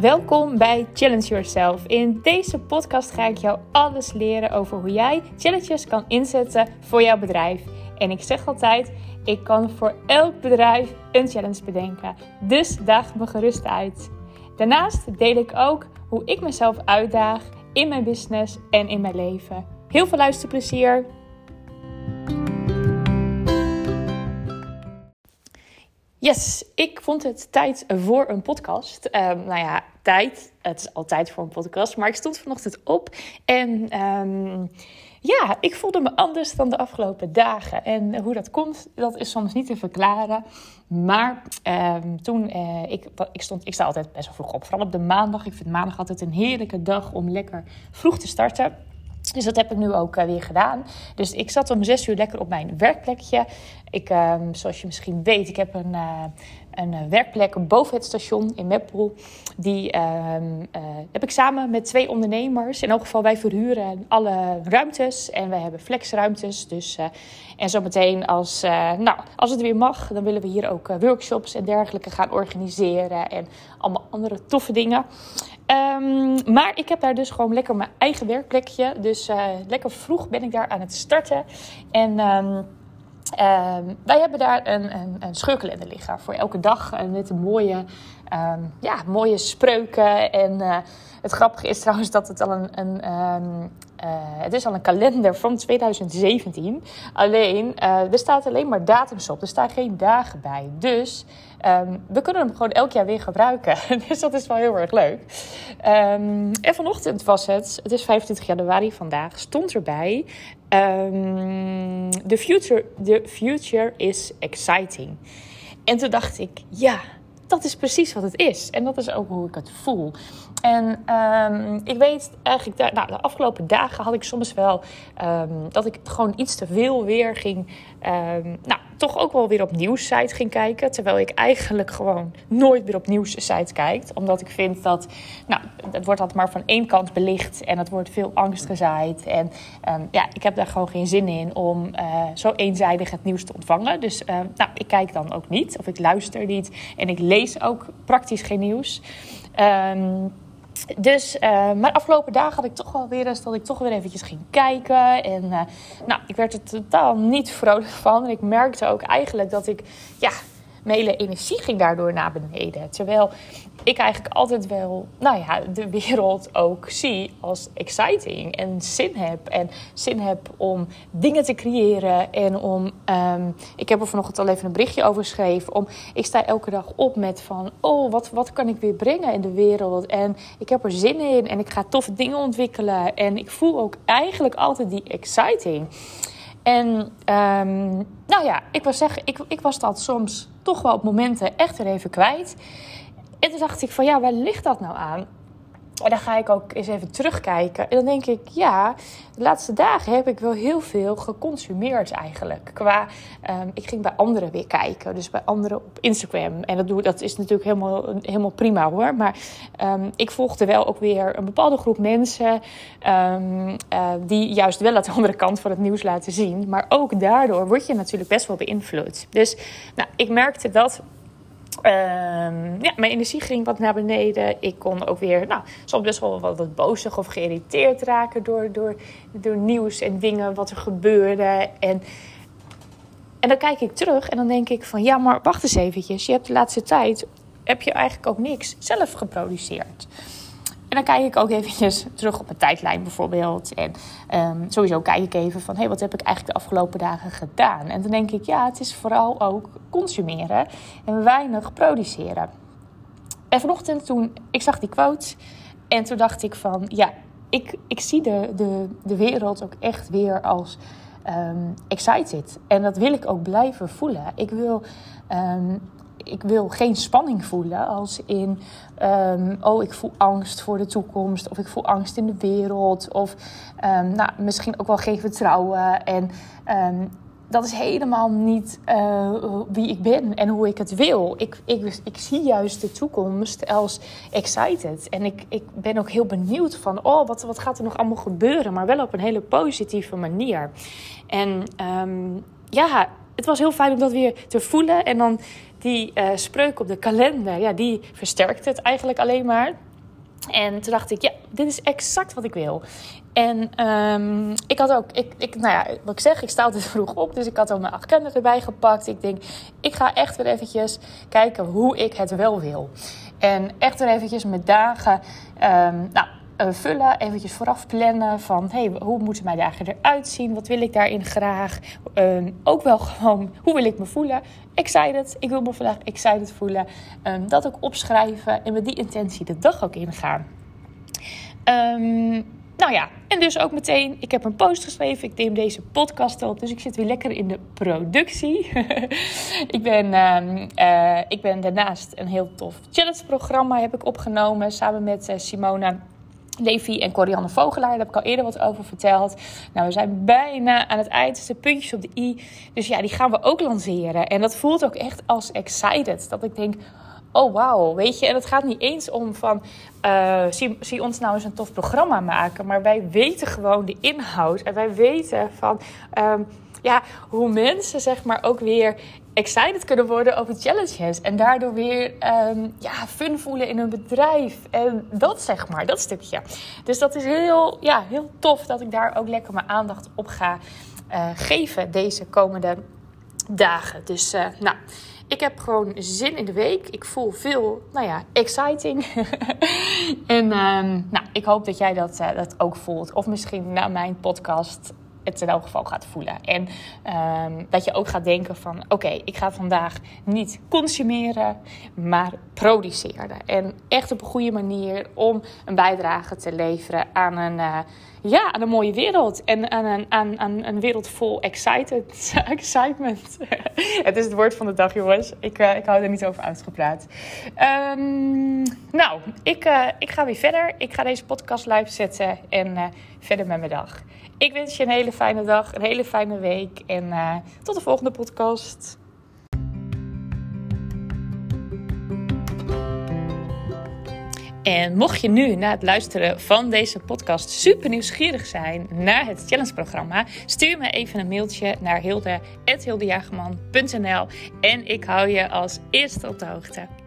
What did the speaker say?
Welkom bij Challenge Yourself. In deze podcast ga ik jou alles leren over hoe jij challenges kan inzetten voor jouw bedrijf. En ik zeg altijd, ik kan voor elk bedrijf een challenge bedenken. Dus daag me gerust uit. Daarnaast deel ik ook hoe ik mezelf uitdaag in mijn business en in mijn leven. Heel veel luisterplezier! Yes, ik vond het tijd voor een podcast. Um, nou ja, tijd. Het is altijd voor een podcast. Maar ik stond vanochtend op en um, ja, ik voelde me anders dan de afgelopen dagen. En hoe dat komt, dat is soms niet te verklaren. Maar um, toen, uh, ik, ik, stond, ik sta altijd best wel vroeg op. Vooral op de maandag. Ik vind maandag altijd een heerlijke dag om lekker vroeg te starten. Dus dat heb ik nu ook uh, weer gedaan. Dus ik zat om zes uur lekker op mijn werkplekje. Ik, um, zoals je misschien weet, ik heb een, uh, een werkplek boven het station in Meppel. Die uh, heb ik samen met twee ondernemers. In elk geval, wij verhuren alle ruimtes. En wij hebben flexruimtes. Dus, en zometeen, als, nou, als het weer mag, dan willen we hier ook workshops en dergelijke gaan organiseren. En allemaal andere toffe dingen. Um, maar ik heb daar dus gewoon lekker mijn eigen werkplekje. Dus uh, lekker vroeg ben ik daar aan het starten. En um, uh, wij hebben daar een, een, een scheurkalender liggen voor elke dag. Met een mooie, um, ja, mooie spreuken. En uh, het grappige is trouwens dat het al een, een uh, het is al een kalender van 2017. Alleen, uh, er staat alleen maar datums op. Er staan geen dagen bij. Dus um, we kunnen hem gewoon elk jaar weer gebruiken. dus dat is wel heel erg leuk. En vanochtend was het, het is 25 januari vandaag, stond erbij... Um, the, future, the future is exciting. En toen dacht ik, ja, dat is precies wat het is. En dat is ook hoe ik het voel. En um, ik weet eigenlijk, nou, de afgelopen dagen had ik soms wel um, dat ik gewoon iets te veel weer ging. Um, nou, toch ook wel weer op nieuwssite ging kijken. Terwijl ik eigenlijk gewoon nooit meer op nieuwssite kijk. Omdat ik vind dat, nou, het wordt altijd maar van één kant belicht. En het wordt veel angst gezaaid. En ja, ik heb daar gewoon geen zin in om uh, zo eenzijdig het nieuws te ontvangen. Dus uh, nou, ik kijk dan ook niet. Of ik luister niet. En ik lees ook praktisch geen nieuws. Um, dus, uh, maar afgelopen dagen had ik toch wel weer eens dat ik toch weer eventjes ging kijken. En uh, nou, ik werd er totaal niet vrolijk van. En ik merkte ook eigenlijk dat ik, ja, mijn hele energie ging daardoor naar beneden. Terwijl ik eigenlijk altijd wel, nou ja, de wereld ook zie als exciting en zin heb. En zin heb om dingen te creëren en om, um, ik heb er vanochtend al even een berichtje over geschreven. Om, ik sta elke dag op met van, oh, wat, wat kan ik weer brengen in de wereld? En ik heb er zin in en ik ga toffe dingen ontwikkelen. En ik voel ook eigenlijk altijd die exciting. En um, nou ja, ik wil zeggen, ik, ik was dat soms toch wel op momenten echt weer even kwijt. En toen dacht ik van ja, waar ligt dat nou aan? En dan ga ik ook eens even terugkijken. En dan denk ik, ja, de laatste dagen heb ik wel heel veel geconsumeerd eigenlijk. Qua, um, ik ging bij anderen weer kijken. Dus bij anderen op Instagram. En dat, doe, dat is natuurlijk helemaal, helemaal prima hoor. Maar um, ik volgde wel ook weer een bepaalde groep mensen. Um, uh, die juist wel de andere kant van het nieuws laten zien. Maar ook daardoor word je natuurlijk best wel beïnvloed. Dus nou, ik merkte dat Um, ja, mijn energie ging wat naar beneden. Ik kon ook weer, nou, soms best wel wat, wat bozig of geïrriteerd raken door, door, door nieuws en dingen wat er gebeurde. En, en dan kijk ik terug en dan denk ik van, ja, maar wacht eens eventjes. Je hebt de laatste tijd, heb je eigenlijk ook niks zelf geproduceerd. En dan kijk ik ook eventjes terug op mijn tijdlijn bijvoorbeeld. En um, sowieso kijk ik even van, hé, hey, wat heb ik eigenlijk de afgelopen dagen gedaan? En dan denk ik, ja, het is vooral ook consumeren en weinig produceren. En vanochtend toen, ik zag die quote en toen dacht ik van, ja, ik, ik zie de, de, de wereld ook echt weer als um, excited. En dat wil ik ook blijven voelen. Ik wil um, ik wil geen spanning voelen als in, um, oh, ik voel angst voor de toekomst of ik voel angst in de wereld of um, nou, misschien ook wel geen vertrouwen. En um, dat is helemaal niet uh, wie ik ben en hoe ik het wil. Ik, ik, ik zie juist de toekomst als excited. En ik, ik ben ook heel benieuwd van, oh, wat, wat gaat er nog allemaal gebeuren? Maar wel op een hele positieve manier. En ja, het was heel fijn om dat weer te voelen. En dan die uh, spreuk op de kalender, ja, die versterkt het eigenlijk alleen maar. En toen dacht ik, ja, dit is exact wat ik wil. En ehm, ik had ook, ik, ik, nou ja, wat ik zeg, ik sta altijd vroeg op. Dus ik had ook mijn agenda erbij gepakt. Ik denk, ik ga echt weer eventjes kijken hoe ik het wel wil. En echt weer eventjes mijn dagen um, nou, uh, vullen. Eventjes vooraf plannen van, hey, hoe moeten mijn dagen eruit zien? Wat wil ik daarin graag? Um, ook wel gewoon, hoe wil ik me voelen? Excited, ik wil me vandaag excited voelen. dat ook opschrijven en met die intentie de dag ook ingaan. Um, nou ja, en dus ook meteen, ik heb een post geschreven. Ik neem deze podcast op, dus ik zit weer lekker in de productie. ik, ben, uh, ik ben daarnaast een heel tof challenge-programma heb ik opgenomen samen met uh, Simona. Levi en Corianne Vogelaar, daar heb ik al eerder wat over verteld. Nou, we zijn bijna aan het eind, de puntjes op de i. Dus ja, die gaan we ook lanceren. En dat voelt ook echt als excited. Dat ik denk, oh wauw, weet je. En het gaat niet eens om van, uh, zie, ons nou eens een tof programma maken. Maar wij weten gewoon de inhoud. En wij weten van, um, ja, hoe mensen zeg maar ook weer excited kunnen worden over challenges. En daardoor weer um, ja, fun voelen in hun bedrijf. En dat zeg maar, dat stukje. Dus dat is heel, ja, heel tof dat ik daar ook lekker mijn aandacht op ga uh, geven deze komende dagen. Dus uh, nou ik heb gewoon zin in de week. Ik voel veel, nou ja, exciting. en um, nou, ik hoop dat jij dat, uh, dat ook voelt. Of misschien na mijn podcast het in elk geval gaat voelen. En um, dat je ook gaat denken van... oké, ik ga vandaag niet consumeren, maar produceren. En echt op een goede manier om een bijdrage te leveren aan een... Uh, ja, aan een mooie wereld. En aan een, aan, aan een wereld vol excited, excitement. het is het woord van de dag, jongens. Ik, uh, ik hou er niet over uitgepraat. Um, nou, ik, uh, ik ga weer verder. Ik ga deze podcast live zetten en verder met mijn dag. Ik wens je een hele fijne dag, een hele fijne week. En tot de volgende podcast. En mocht je nu na het luisteren van deze podcast super nieuwsgierig zijn naar het challenge-programma, stuur me even een mailtje naar hilde.hildejagerman.nl en ik hou je als eerste op de hoogte.